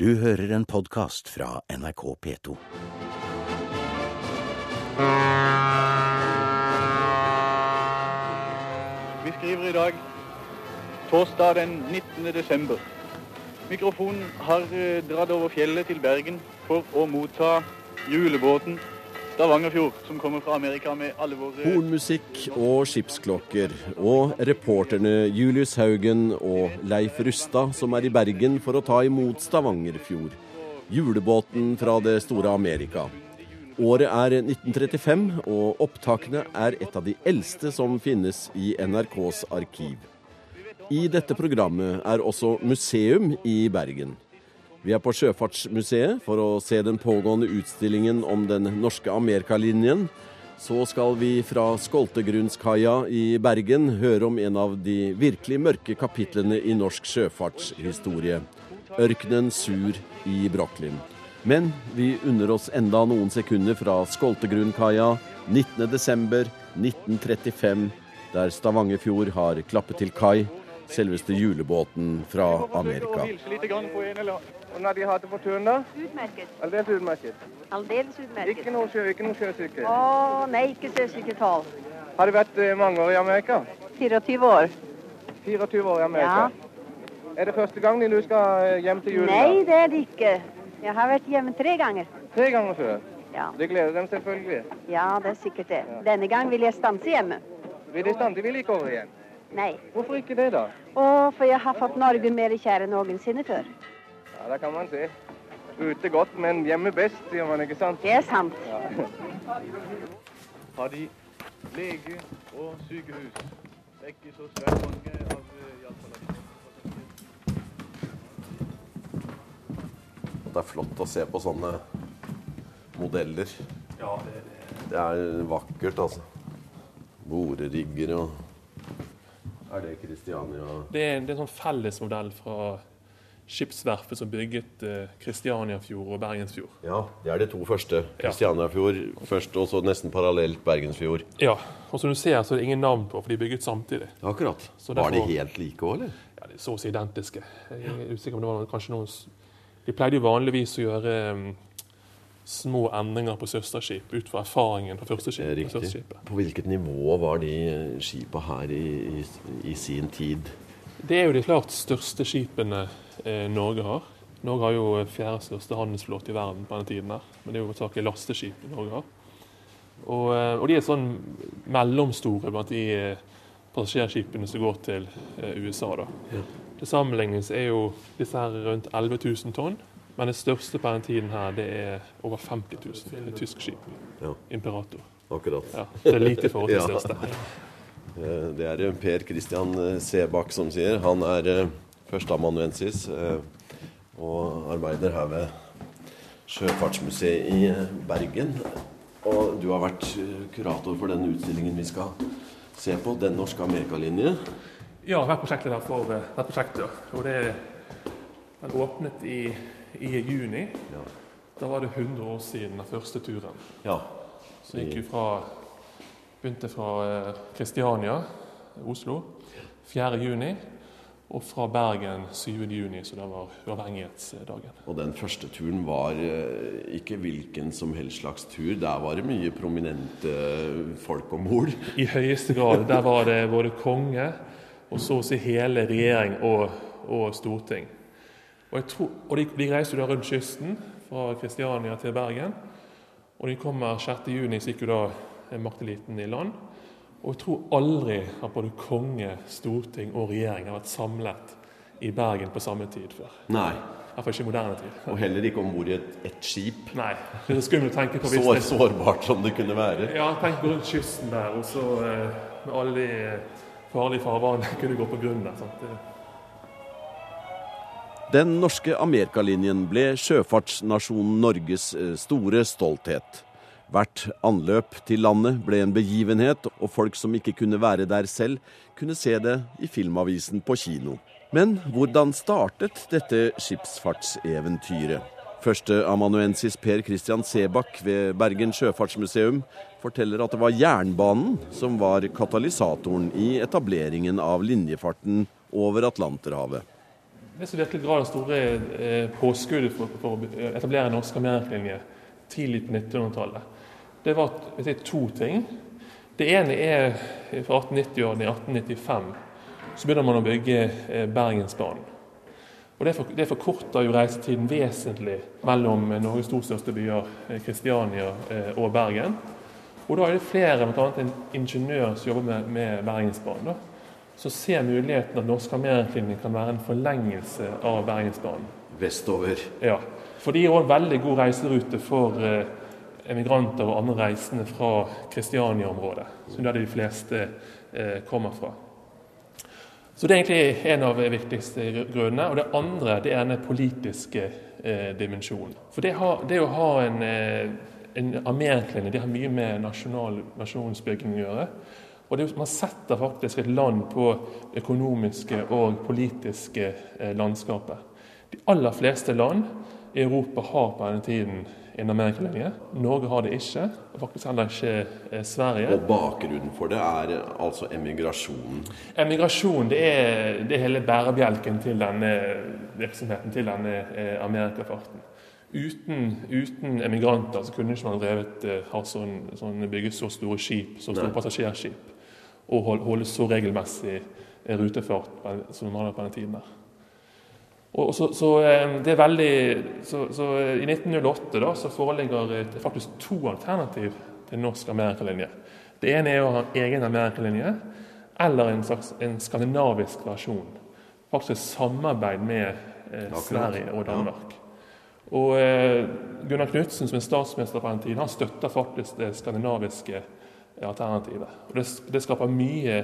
Du hører en podkast fra NRK P2. Vi skriver i dag torsdag den 19. desember. Mikrofonen har eh, dratt over fjellet til Bergen for å motta julebåten Stavangerfjord, som kommer fra Amerika med alle våre Hornmusikk og skipsklokker, og reporterne Julius Haugen og Leif Rustad som er i Bergen for å ta imot Stavangerfjord. Julebåten fra det store Amerika. Året er 1935, og opptakene er et av de eldste som finnes i NRKs arkiv. I dette programmet er også museum i Bergen. Vi er på Sjøfartsmuseet for å se den pågående utstillingen om den norske Amerikalinjen. Så skal vi fra Skoltegrunskaia i Bergen høre om en av de virkelig mørke kapitlene i norsk sjøfartshistorie. Ørkenen Sur i Brochlin. Men vi unner oss enda noen sekunder fra Skoltegrunkaia 19.12.1935, der Stavangerfjord har klappet til kai, selveste julebåten fra Amerika. Har de hatt det på turen, da? Utmerket. Aldeles utmerket. Aldeles Ikke noe, sjø, ikke noe sjøsyke. Å, nei, ikke sjøsyketall. Har det vært eh, mange år i Amerika? 24 år. 24 år i Amerika. Er det første gang nå skal eh, hjem til julen? Nei, det er det ikke. Jeg har vært hjemme tre ganger. Tre ganger før. Ja, Det gleder dem selvfølgelig. ja det er sikkert det. Denne gang vil jeg stanse hjemme. Vil de stanse? De vil ikke over igjen. Nei. Hvorfor ikke det, da? Å, for jeg har fått Norge mer kjære enn noensinne før. Ja, det kan man se. Ute godt, men hjemme best, sier man, ikke sant? Det er sant. har de lege og sykehus. Det er ikke så svært mange av eh, Det er flott å se på sånne modeller. Ja, det, det. Det er vakkert, altså. Borerigger og Er det Kristiania Det, det er en sånn fellesmodell fra skipsverftet som bygget eh, Kristianiafjord og Bergensfjord. Ja, det er de to første. Kristianiafjord først, og så nesten parallelt Bergensfjord. Ja, og som du ser så er det ingen navn på, for de er bygget samtidig. Akkurat. Så Var de helt like òg, eller? Ja, de er så å si identiske. Jeg er usikker om det var kanskje noen De pleide jo vanligvis å gjøre mm, små endringer på søsterskip ut fra erfaringen fra første skip. på riktig. søsterskipet. På hvilket nivå var de skipa her i, i, i sin tid? Det er jo de klart største skipene eh, Norge har. Norge har jo fjerde største handelsflåte i verden på denne tiden. her, Men det er jo hovedsakelig lasteskip Norge har. Og, eh, og de er sånn mellomstore blant de eh, passasjerskipene som går til eh, USA. da. Til sammenligning er jo disse her rundt 11 000 tonn. Men det største på den tiden her, det er over 50 000. Et tysk skip. Ja. Imperator. Akkurat. Ja, det er lite i forhold til Ja. det største. Eh, Det er eh, Per Christian eh, Sebakk som sier. Han er førsteamanuensis og arbeider her ved Sjøfartsmuseet i Bergen. Og du har vært kurator for denne utstillingen vi skal se på, Den norske amerikalinje. Ja, jeg har vært prosjektleder for dette prosjektet. Og det den åpnet i, i juni. Ja. Da var det 100 år siden den første turen. ja. Så gikk vi fra Begynte fra eh, Kristiania, Oslo, 4. juni. Og fra Bergen 7. juni, så det var uavhengighetsdagen. Og den første turen var eh, ikke hvilken som helst slags tur. Der var det mye prominente folk om bord. I høyeste grad. Der var det både konge og så å si hele regjering og, og storting. Og, tror, og de, de jo da rundt kysten, fra Kristiania til Bergen. Og de kommer 6. juni, så gikk jo da makteliten i land. Og jeg tror aldri at både konge, storting og regjering har vært samlet i Bergen på samme tid før. Nei. I hvert fall ikke i moderne tid. Og heller ikke om bord i et, et skip. Nei, det er skummelt å tenke på hvis Så sårbart som det kunne være. Ja, tenk rundt kysten der, og så eh, med alle de farlige farvannene kunne gå på grunn der. Sant? Den norske Amerikalinjen ble sjøfartsnasjonen Norges eh, store stolthet. Hvert anløp til landet ble en begivenhet, og folk som ikke kunne være der selv, kunne se det i Filmavisen på kino. Men hvordan startet dette skipsfartseventyret? Førsteamanuensis Per Christian Sebakk ved Bergen sjøfartsmuseum forteller at det var jernbanen som var katalysatoren i etableringen av linjefarten over Atlanterhavet. Det som virkelig ga det store eh, påskuddet for, for, å etablere norsk amerikalinje tidlig på 1900-tallet, det var er to ting. Det ene er fra 1890-årene i 1895 så begynner man å bygge eh, Bergensbanen. Og Det, det forkorter jo reisetiden vesentlig mellom Norges to største byer, Kristiania og Bergen. Og Da er det flere, bl.a. en ingeniør som jobber med, med Bergensbanen. Da så ser muligheten at Norsk Amerikalinje kan være en forlengelse av Bergensbanen. Vestover. Ja. For det gir òg en veldig god reiserute for eh, emigranter og andre reisende fra Kristiania-området, som er der de fleste eh, kommer fra. Så Det er egentlig en av de viktigste grunnene. Og det andre det er den politiske eh, dimensjonen. For det, har, det, å ha en, en amerikalinje det har mye med nasjonal, nasjonsbygging å gjøre. Og det, Man setter faktisk et land på økonomiske og politiske eh, landskapet. De aller fleste land i Europa har på denne tiden en amerikalinje. Norge har det ikke, og faktisk heller ikke eh, Sverige. Og bakgrunnen for det er eh, altså emigrasjonen? Emigrasjon det er, det hele bærebjelken til denne virksomheten, til denne amerikafarten. Uten, uten, emigranter så kunne ikke man drevet, ha sånn, sånn, bygget så store skip, så store passasjerskip og holde så regelmessig rutefart som man hadde på den tiden. der. Så, så, eh, det er veldig, så, så I 1908 da, så foreligger det faktisk to alternativ til norsk amerikalinje. Det ene er å ha egen amerikalinje, eller en slags en skandinavisk versjon. Faktisk samarbeid med eh, Sverige og Danmark. Og eh, Gunnar Knutsen, som er statsminister på den tiden, han støtter faktisk det skandinaviske alternativet. Og det, det skaper mye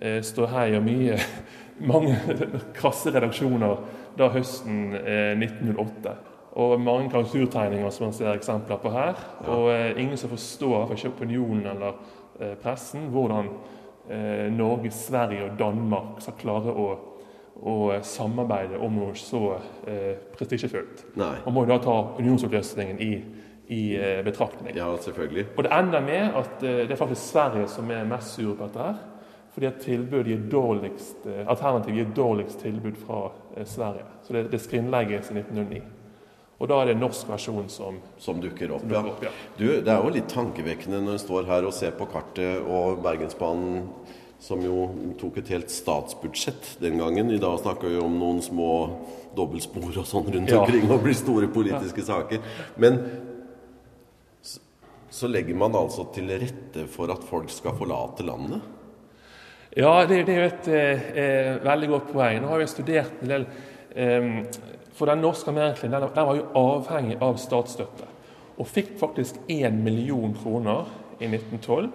eh, ståhei og mye mange krasse redaksjoner da høsten eh, 1908. Og mange karaktertegninger som man ser eksempler på her. Og eh, ingen som forstår, ikke opinionen eller eh, pressen, hvordan eh, Norge, Sverige og Danmark skal klare å, å samarbeide om noe så eh, prestisjefullt. Man må jo da ta unionsoppløsningen i i eh, betraktning. Ja, selvfølgelig. Og det ender med at eh, det er faktisk Sverige som er mest sur på dette. her, Fordi at tilbud gir dårligst, eh, alternativ gir dårligst tilbud fra Sverige. Så det, det skrinlegges i 1909. Og da er det en norsk versjon som, som dukker opp. Som dukker opp ja. Du, det er jo litt tankevekkende når en står her og ser på kartet og Bergensbanen, som jo tok et helt statsbudsjett den gangen. I dag snakker vi om noen små dobbeltspor og sånn rundt ja. omkring og blir store politiske ja. saker. Men så legger man altså til rette for at folk skal forlate landet? Ja, det, det er jo et eh, veldig godt poeng. Nå har vi studert en del eh, For den norske amerikanen den, den var jo avhengig av statsstøtte. Og fikk faktisk 1 million kroner i 1912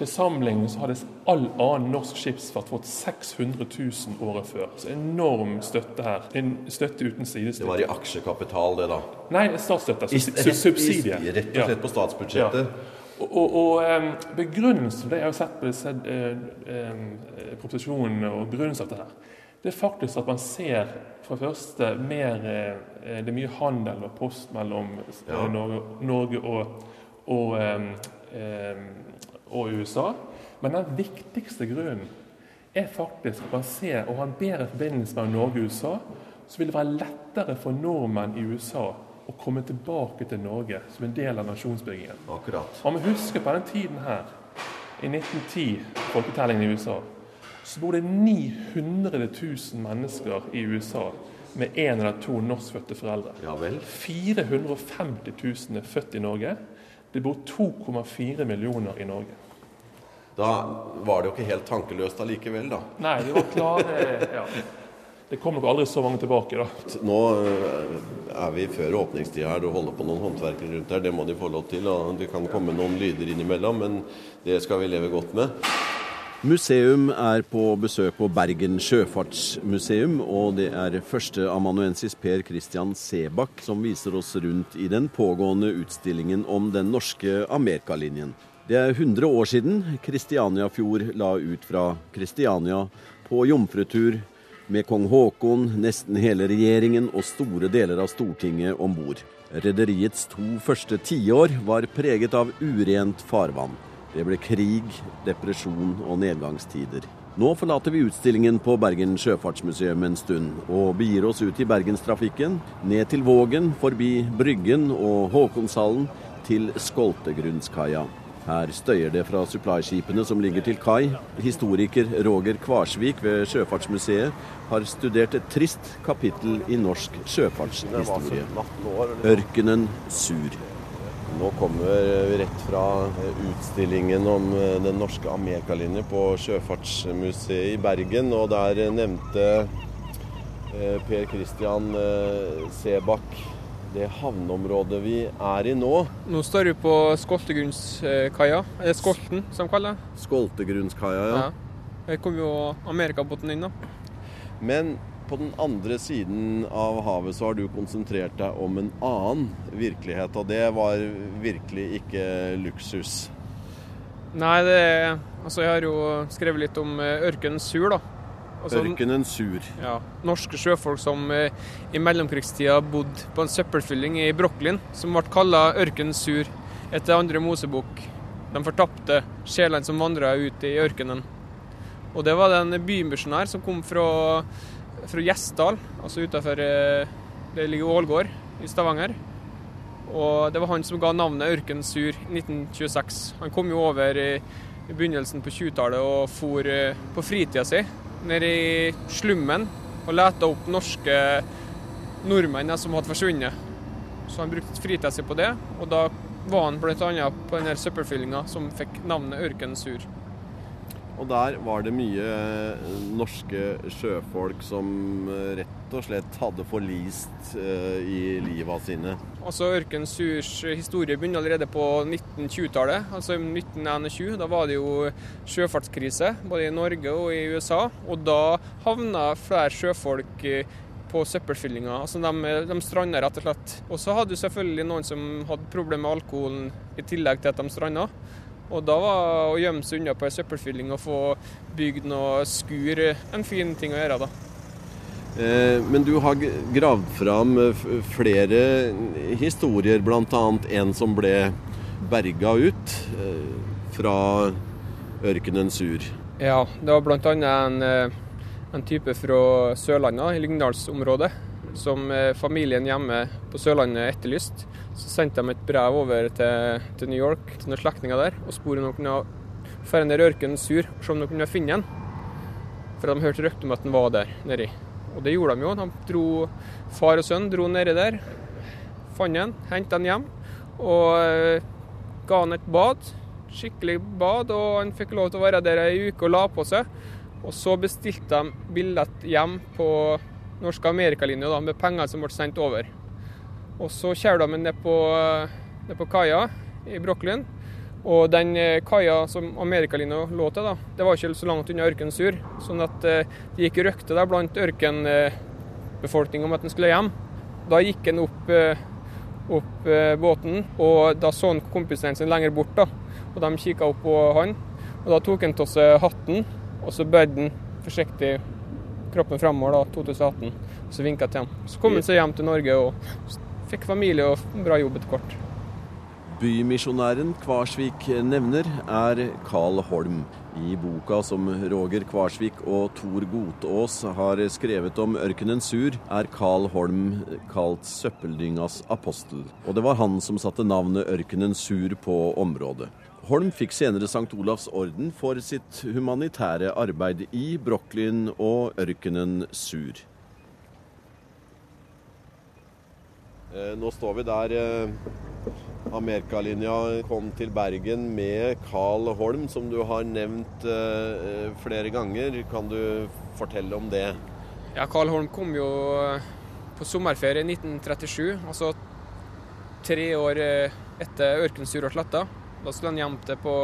til sammenligning så hadde all annen norsk skipsfart fått 600 000 året før. Så enorm støtte her. En støtte uten sidestykke. Det var i aksjekapital, det, da? Nei, statsstøtte. Subsidie. Rett og slett på statsbudsjettet? Ja. Og, og, og begrunnelsen det jeg har sett på disse eh, eh, proposisjonene og begrunnelsen for det her, det er faktisk at man ser for det første mer eh, Det er mye handel og post mellom ja. Norge, Norge, og, og eh, og USA. Men den viktigste grunnen er faktisk at man ser og har en bedre forbindelse mellom Norge og USA, så vil det være lettere for nordmenn i USA å komme tilbake til Norge som en del av nasjonsbyggingen. Akkurat. Om vi husker på den tiden her, i 1910, folketellingen i USA, så bor det 900 000 mennesker i USA med én eller to norskfødte foreldre. Ja vel. 450 000 er født i Norge. Det bor 2,4 millioner i Norge. Da var det jo ikke helt tankeløst allikevel, da. Nei, vi var klare ja. Det kom nok aldri så mange tilbake, da. Nå eh, er vi før åpningstida her. Du holder på noen håndverkere rundt her. Det må de få lov til. og Det kan komme noen lyder innimellom, men det skal vi leve godt med. Museum er på besøk på Bergen sjøfartsmuseum, og det er førsteamanuensis Per Christian Sebakk som viser oss rundt i den pågående utstillingen om den norske amerikalinjen. Det er 100 år siden Kristianiafjord la ut fra Kristiania på jomfrutur med kong Haakon, nesten hele regjeringen og store deler av Stortinget om bord. Rederiets to første tiår var preget av urent farvann. Det ble krig, depresjon og nedgangstider. Nå forlater vi utstillingen på Bergen sjøfartsmuseum en stund, og begir oss ut i bergenstrafikken, ned til Vågen, forbi Bryggen og Håkonshallen, til Skoltegrunnskaia. Her støyer det fra supplyskipene som ligger til kai. Historiker Roger Kvarsvik ved Sjøfartsmuseet har studert et trist kapittel i norsk sjøfartshistorie. Ørkenen sur. Nå kommer vi rett fra utstillingen om eh, den norske amerikalinje på Sjøfartsmuseet i Bergen. Og der nevnte eh, Per Christian eh, Sebakk det havneområdet vi er i nå. Nå står vi på Skoltegrunnskaia, eller Skolten som kaller det. Skoltegrunnskaia, ja. ja. Her kommer jo amerikabåten inn, da. Men på den andre siden av havet så har du konsentrert deg om en annen virkelighet, og det var virkelig ikke luksus. Nei, det Altså, jeg har jo skrevet litt om eh, ørkenen Sur, da. Altså, ørkenen Sur. Ja. Norske sjøfolk som eh, i mellomkrigstida bodde på en søppelfylling i Brokklin, som ble kalla Ørkenen Sur etter andre Mosebok. De fortapte sjelene som vandra ut i ørkenen. Og det var det en bymisjonær som kom fra fra Gjesdal, altså utafor eh, Det ligger Ålgård i Stavanger. Og det var han som ga navnet Ørken Sur i 1926. Han kom jo over i, begynnelsen på 20-tallet og for eh, på fritida si ned i slummen og leta opp norske nordmenn som hadde forsvunnet. Så han brukte fritida si på det, og da var han bl.a. på denne søppelfyllinga som fikk navnet Ørken Sur. Og der var det mye eh, norske sjøfolk som eh, rett og slett hadde forlist uh, i livet sine. Altså Ørken Surs historie begynner allerede på 1920-tallet, altså 1921. Da var det jo sjøfartskrise både i Norge og i USA. Og da havna flere sjøfolk på søppelfyllinga. Altså de, de stranda rett og slett. Og så hadde du selvfølgelig noen som hadde problemer med alkoholen i tillegg til at de stranda. Og da var å gjemme seg unna på ei søppelfylling og få bygd noe skur en fin ting å gjøre, da. Eh, men du har gravd fram flere historier, bl.a. en som ble berga ut eh, fra ørkenen Sur. Ja, det var bl.a. En, eh, en type fra Sørlandet, i Lyngdalsområdet, som familien hjemme på Sørlandet etterlyste. Så sendte de et brev over til, til New York til noen slektninger der og spurte om de kunne dra ned ørkenen sur og se om de kunne finne den. For de hørte rykter om at den var der nedi. Og det gjorde de jo. De dro, Far og sønn dro nedi der, fant den, hentet den hjem og uh, ga han et bad. Skikkelig bad, og han fikk lov til å være der ei uke og la på seg. Og så bestilte de billett hjem på norske amerikalinja med penger som ble sendt over. Og så kjører de ned på, ned på kaia i Brooklyn. Og den eh, kaia som Amerikalina lå til, da, det var ikke så langt unna Ørkensur. Sånn at eh, det gikk røkte der blant ørkenbefolkninga om at den skulle hjem. Da gikk han opp, eh, opp båten, og da så han kompisen sin lenger bort. da, og De kikka opp på han. og Da tok han av seg hatten, og så bøyde han forsiktig kroppen framover, da, 2018. Og så vinka til ham. Så kom han seg hjem til Norge og fikk familie og bra jobb etter hvert. Bymisjonæren Kvarsvik nevner, er Carl Holm. I boka som Roger Kvarsvik og Tor Gotås har skrevet om ørkenen Sur, er Carl Holm kalt søppeldyngas apostel. Og det var han som satte navnet Ørkenen Sur på området. Holm fikk senere St. Olavs orden for sitt humanitære arbeid i Brooklyn og ørkenen Sur. Eh, nå står vi der eh, Amerikalinja kom til Bergen med Carl Holm, som du har nevnt eh, flere ganger. Kan du fortelle om det? Ja, Carl Holm kom jo på sommerferie i 1937, altså tre år etter Ørkensur og Sletta. Da skulle han hjem til, på,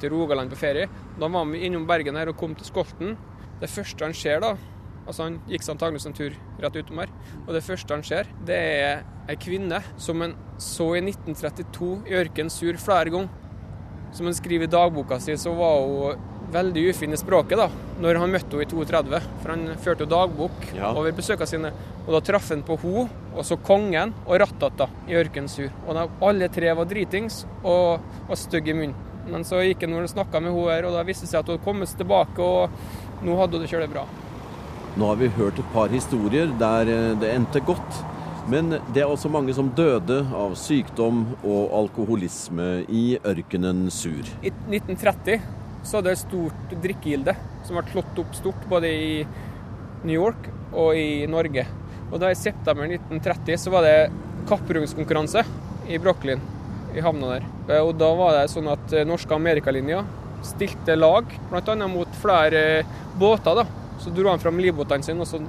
til Rogaland på ferie. Da var han innom Bergen her og kom til Skolten. Det første han ser da, Altså Han gikk antakeligvis en tur rett utom her. Og det første han ser, det er ei kvinne som han så i 1932 i ørkenen sur flere ganger. Som han skriver i dagboka si, så var hun veldig ufin i språket da, når han møtte henne i 32. For han førte jo dagbok ja. over besøkene sine. Og da traff han på henne, og så kongen og Rattata i ørkenen sur. Og de, alle tre var dritings og var stygge i munnen. Men så gikk han og snakka med henne her, og da viste det seg at hun hadde kommet tilbake, og nå hadde hun det kjølig bra. Nå har vi hørt et par historier der eh, det endte godt. Men det er også mange som døde av sykdom og alkoholisme i ørkenen Sur. I 1930 så hadde det et stort drikkegilde som ble slått opp stort både i New York og i Norge. Og da I september 1930 så var det kapprungskonkurranse i Brooklyn, i havna der. Eh, og Da var det sånn at eh, norske amerikalinja stilte lag, bl.a. mot flere båter. da. Så dro han fram livbåtene sine, og så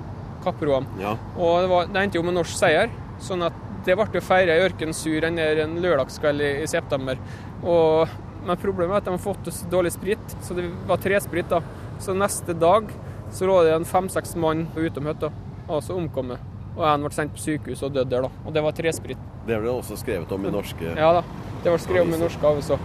kapproa. Ja. Og det, var, det endte jo med norsk seier. sånn at det ble jo feira i Ørken Sur en, en lørdagskveld i, i september. Og, men problemet er at de har fått så dårlig sprit, så det var tresprit. da. Så neste dag så lå det en fem-seks mann utom hytta, altså omkommet. Og en ble sendt på sykehus og døde der, da. Og det var tresprit. Det ble også skrevet om i norske Ja da. Det ble skrevet om i norske aviser.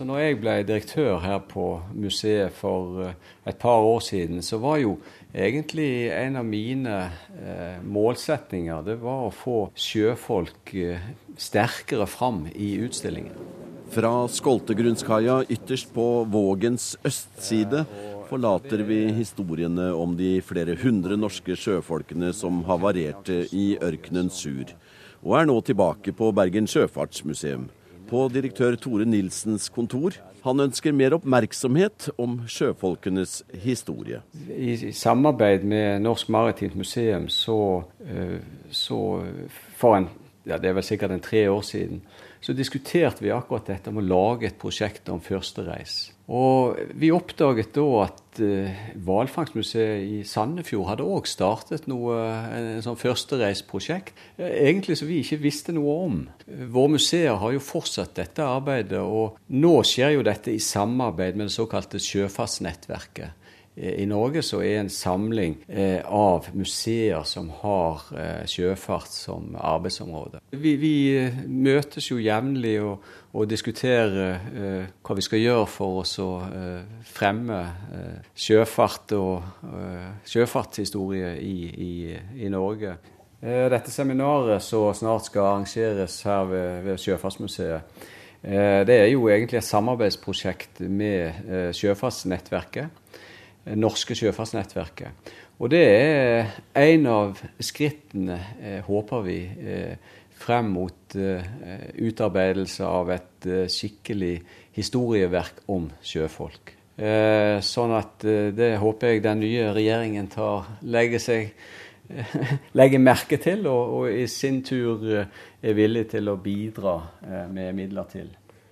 Så når jeg ble direktør her på museet for eh, et par år siden, så var jo egentlig en av mine eh, målsetninger det var å få sjøfolk eh, sterkere fram i utstillingen. Fra Skoltegrunnskaia ytterst på Vågens østside forlater vi historiene om de flere hundre norske sjøfolkene som havarerte i ørkenen Sur, og er nå tilbake på Bergen sjøfartsmuseum på direktør Tore Nilsens kontor. Han ønsker mer oppmerksomhet om sjøfolkenes historie. I, samarbeid med Norsk Maritimt Museum så, eh, så for en, ja, det er vel sikkert en tre år siden, så diskuterte vi akkurat dette om å lage et prosjekt om førstereis. Og vi oppdaget da at uh, Hvalfangstmuseet i Sandefjord hadde òg startet noe, en sånn førstereisprosjekt. Egentlig som vi ikke visste noe om. Våre museer har jo fortsatt dette arbeidet, og nå skjer jo dette i samarbeid med det såkalte Sjøfartsnettverket. I Norge så er en samling eh, av museer som har eh, sjøfart som arbeidsområde. Vi, vi eh, møtes jo jevnlig og, og diskuterer hva vi skal gjøre for å fremme sjøfart og sjøfartshistorie i, i, i Norge. Dette seminaret som snart skal arrangeres her ved, ved Sjøfartsmuseet, det er jo egentlig et samarbeidsprosjekt med Sjøfartsnettverket norske sjøfartsnettverket. Og det er en av skrittene, eh, håper vi, eh, frem mot eh, utarbeidelse av et skikkelig historieverk om sjøfolk. Sånn at det håper jeg den nye regjeringen tar, legger, seg, legger merke til, og, og, i sin tur er villig til å bidra med midler til.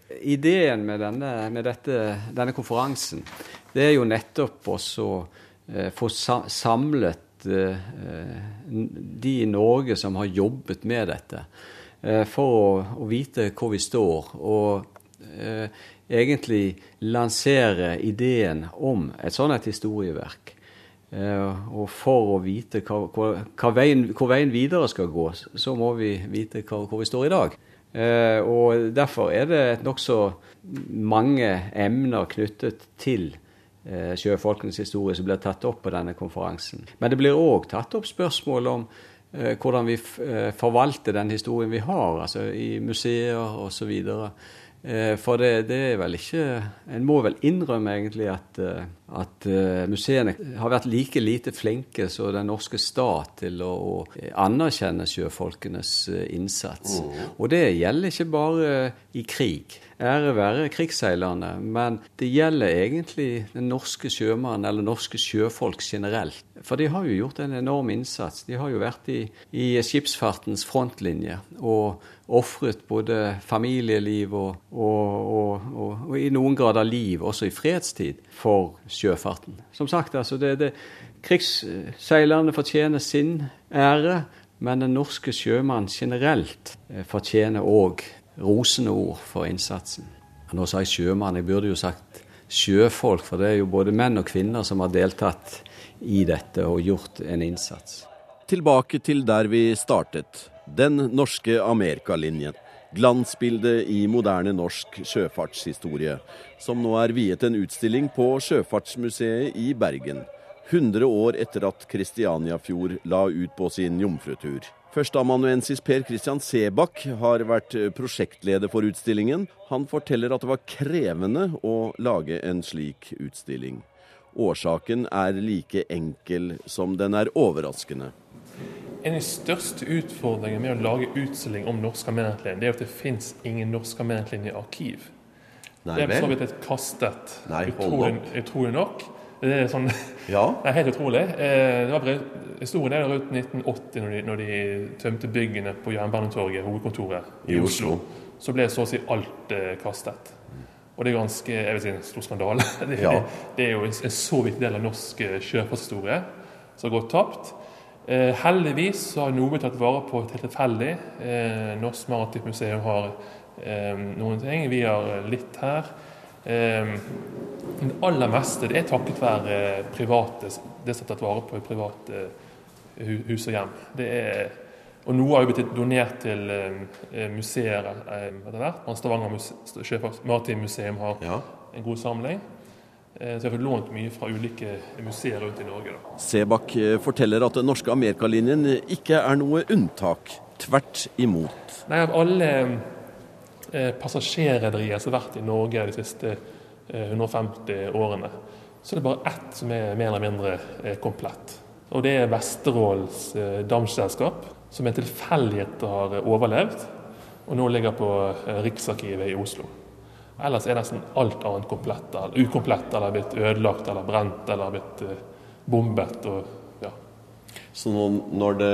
Ideen med, denne, med dette, denne konferansen det er jo nettopp å eh, få samlet eh, de i Norge som har jobbet med dette, eh, for å, å, vite hvor vi står. Og eh, egentlig lansere ideen om et sånt et historieverk. Eh, og for å vite hva, hva, hva veien, hvor veien videre skal gå, så må vi vite hvor vi står i dag. Eh, og Derfor er det nokså mange emner knyttet til Eh, sjøfolkenes historie som blir tatt opp på denne konferansen. Men det blir òg tatt opp spørsmål om eh, hvordan vi forvalter den historien vi har, altså i museer osv. For det, det, er vel ikke En må vel innrømme egentlig at, at museene har vært like lite flinke som den norske stat til å, å anerkjenne sjøfolkenes innsats. Mm. Og det gjelder ikke bare i krig. Ære være krigsseilerne, men det gjelder egentlig den norske sjømannen eller norske sjøfolk generelt. For de har jo gjort en enorm innsats. De har jo vært i, i skipsfartens frontlinje og ofret både familieliv og, og, og, og, i noen grad av liv, også i fredstid, for sjøfarten. Som sagt, altså det, det, Krigsseilerne fortjener sin ære, men den norske sjømann generelt eh, fortjener òg rosende ord for innsatsen. Nå sa jeg sjømann, jeg burde jo sagt sjøfolk, for det er jo både menn og kvinner som har deltatt i dette og gjort en innsats. Tilbake til der vi startet, den norske Amerikalinjen. Glansbildet i moderne norsk sjøfartshistorie, som nå er viet en utstilling på Sjøfartsmuseet i Bergen. 100 år etter at Kristianiafjord la ut på sin jomfrutur. Førsteamanuensis Per Christian Sebakk har vært prosjektleder for utstillingen. Han forteller at det var krevende å lage en slik utstilling. Årsaken er like enkel som den er overraskende. En av de største utfordringene med å lage utstilling om norsk det er at det fins ingen norsk i arkiv. Nei, det er så vidt et kastet, Nei, utrolig, utrolig nok. Det er, sånn, ja. det er helt utrolig. Eh, det var Historien er rundt 1980, når de, når de tømte byggene på Jernbanetorget, hovedkontoret i, I Oslo. Oslo. Så ble så å si alt eh, kastet. Og det er ganske jeg vil si, en stor skandale. Det, ja. det er jo en, en, så viktig del av norsk eh, sjøfartshistorie som har gått tapt. Eh, heldigvis har noe blitt tatt vare på helt tilfeldig. Eh, Norsk Maritimt Museum har eh, noen ting. Vi har litt her. Eh, det aller meste det er takket være private, det som er tatt vare på i private hus og hjem. Det er og noe har jo blitt donert til eh, museer eh, etter hvert. Stavanger Maritim Museum har ja. en god samling. Eh, så jeg har fått lånt mye fra ulike museer rundt i Norge. Da. Sebakk forteller at den norske Amerikalinjen ikke er noe unntak. Tvert imot. Nei, Av alle eh, passasjerrederier som har vært i Norge de siste eh, 150 årene, så er det bare ett som er mer eller mindre eh, komplett. Og det er Vesterålens eh, Damselskap som en tilfeldighet har overlevd, og nå ligger på eh, Riksarkivet i Oslo. Ellers er nesten alt annet komplett, eller ukomplett eller blitt ødelagt eller brent eller blitt eh, bombet. Og. Så når det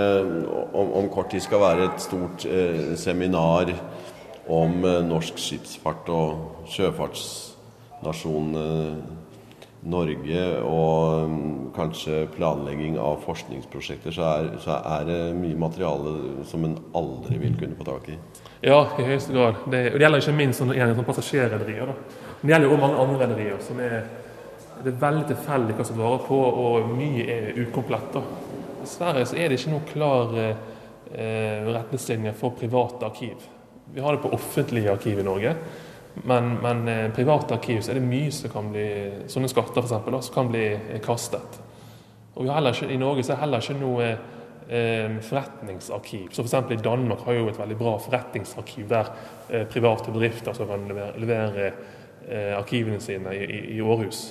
om, om, kort tid skal være et stort eh, seminar om eh, norsk skipsfart og sjøfartsnasjonen eh, Norge og um, kanskje planlegging av forskningsprosjekter, så er, så er, det mye materiale som en aldri vil kunne få tak i. Ja, i høyeste grad. Det, og det gjelder ikke minst sånn, sånn passasjerrederier. Men det gjelder jo mange andre rederier som er det er veldig tilfeldig hva som varer på, og mye er ukomplett. Da. Dessverre så er det ikke noe klar eh, retningslinje for private arkiv. Vi har det på offentlige arkiv i Norge. Men, men eh, private arkiv så er det mye som kan bli sånne skatter for eksempel, som kan bli eh, kastet. Og ikke, I Norge så er heller ikke noe eh, forretningsarkiv. Så f.eks. I Danmark har jo et veldig bra forretningsarkiv der eh, private bedrifter som kan levere, levere eh, arkivene sine i, i, i Århus.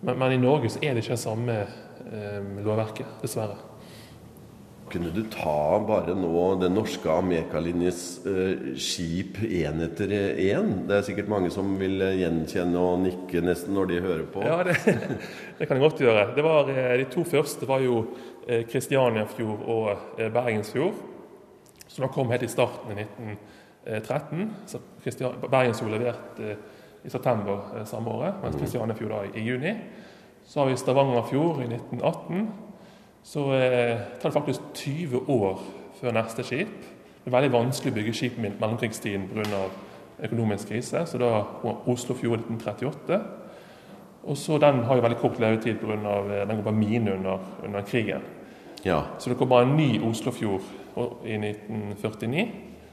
Men, men, i Norge så er det ikke det samme eh, lovverket, dessverre. Kunne du ta bare nå den norske Amerikalinjes eh, skip én etter én? Det er sikkert mange som vil gjenkjenne og nikke nesten når de hører på. Ja, det, det kan jeg godt gjøre. Var, eh, de to første var jo Kristianiafjord eh, og Bergensfjord, som da kom helt i starten i 1913. Så Bergensfjord leverte i september samme året, mens Kristianiafjord da i juni. Så har vi Stavangerfjord i 1918 så eh, tar det faktisk 20 år før neste skip. Det er veldig vanskelig å bygge skip i mellomkrigstiden pga. økonomisk krise, så da Oslofjord 1938. Og så Den har jo veldig kort levetid pga. Eh, den går på mine under, under krigen. Ja. Så det kommer en ny Oslofjord i 1949,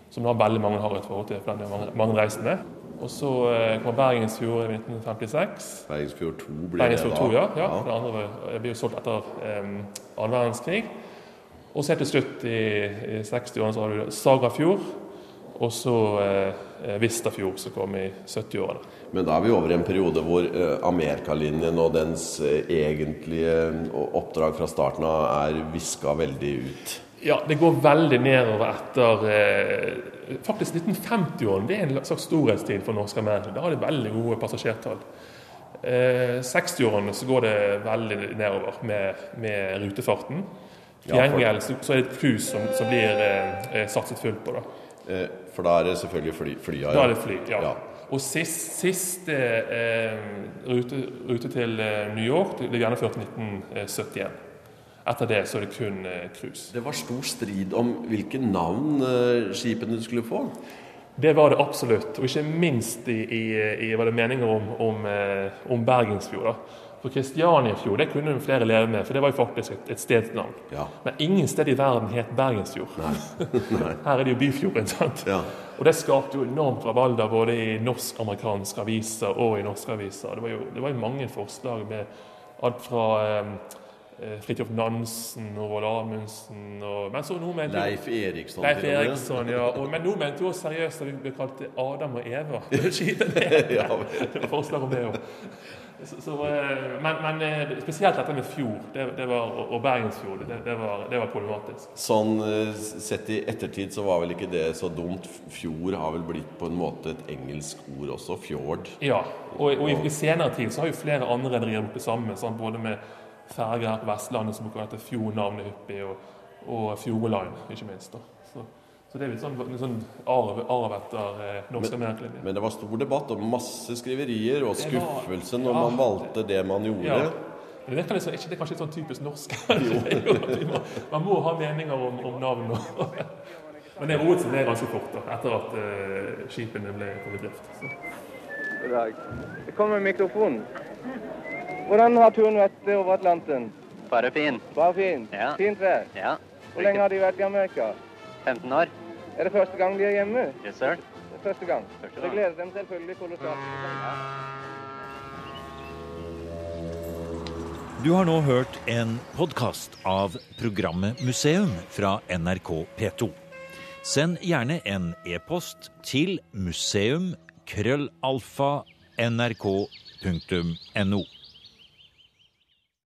som da veldig mange har et forhold til. for den er mange, mange reisende. Og så eh, kom Bergensfjord i 1956. Bergensfjord 2 ble Bergensfjord 2, ja. ja. ja. Det andre ble jo solgt etter um, annen verdenskrig. Og så til slutt, i, i 60-årene, så har du Sagafjord. Og så eh, Vistafjord, som kom i 70-årene. Men da er vi over i en periode hvor eh, Amerikalinjen og dens eh, egentlige oppdrag fra starten av er viska veldig ut? Ja, det går veldig nedover etter eh, Faktisk 1950-årene det er en slags storhetstid for norske menn. Da har de veldig gode passasjertall. Eh, 60-årene så går det veldig nedover med, med rutefarten. Til gjengjeld så, så, er det et cruise som, som blir eh, satset fullt på. da. Eh, for da er det selvfølgelig fly, flya? Da er det fly, ja. ja. Og sist, siste eh, rute, rute, til eh, New York det ble gjennomført i 1971. Etter det så er det kun eh, cruise. Det var stor strid om hvilke navn eh, skipene skulle få? Det var det absolutt, og ikke minst i, i, i var det meninger om, om, eh, om Bergensfjord. da. For Kristianiafjord det kunne flere leve med, for det var jo faktisk et, et stedsnavn. Ja. Men ingen sted i verden het Bergensfjord. Nei. Nei. Her er det jo Byfjorden. sant? Ja. Og det skapte jo enormt rabalder både i norsk-amerikanske aviser og i norske aviser. Det var jo, det var jo mange forslag med alt fra eh, Fridtjof Nansen og Roald Amundsen og men så Leif Eriksson. Leif Eriksson, ja. Og, men nå mente jo seriøst at vi ble kalt Adam og Eva. det var forslag om det òg. Eh, men, men, eh, spesielt dette med fjord det, det var, og Bergensfjord, det, det, var, det var problematisk. Sånn eh, sett i ettertid så var vel ikke det så dumt. Fjord har vel blitt på en måte et engelsk ord også, fjord. Ja, og, og i, i, senere tid så har jo flere andre rederier gjort det samme. Sånn, både med ferger her på Vestlandet som bruker dette fjordnavnet hyppig, og, og Fjordline, ikke minst. da. Så. Så det er litt sånn, litt sånn arv, arv etter eh, norsk amerikalinje. Men det var stor debatt og masse skriverier og skuffelse var, når ja, man valgte det man gjorde. Ja. Men det, liksom, ikke, det er kanskje litt sånn typisk norsk. man må ha meninger om, om navn. Men det roet seg ned ganske fort da, etter at uh, skipene ble kommet i drift. God dag. Det kommer mikrofon. Hvordan har turen vært over Atlanten? Bare fin. Bare fin? Ja. Fint vær? Ja. Hvor lenge har de vært i Amerika? 15 år. Er det første gang de er hjemme? Yes, sir. Første gang. Første gang. Det gleder dem selvfølgelig kolossalt. Du har nå hørt en podkast av programmet Museum fra NRK P2. Send gjerne en e-post til museum krøllalfa nrk.no.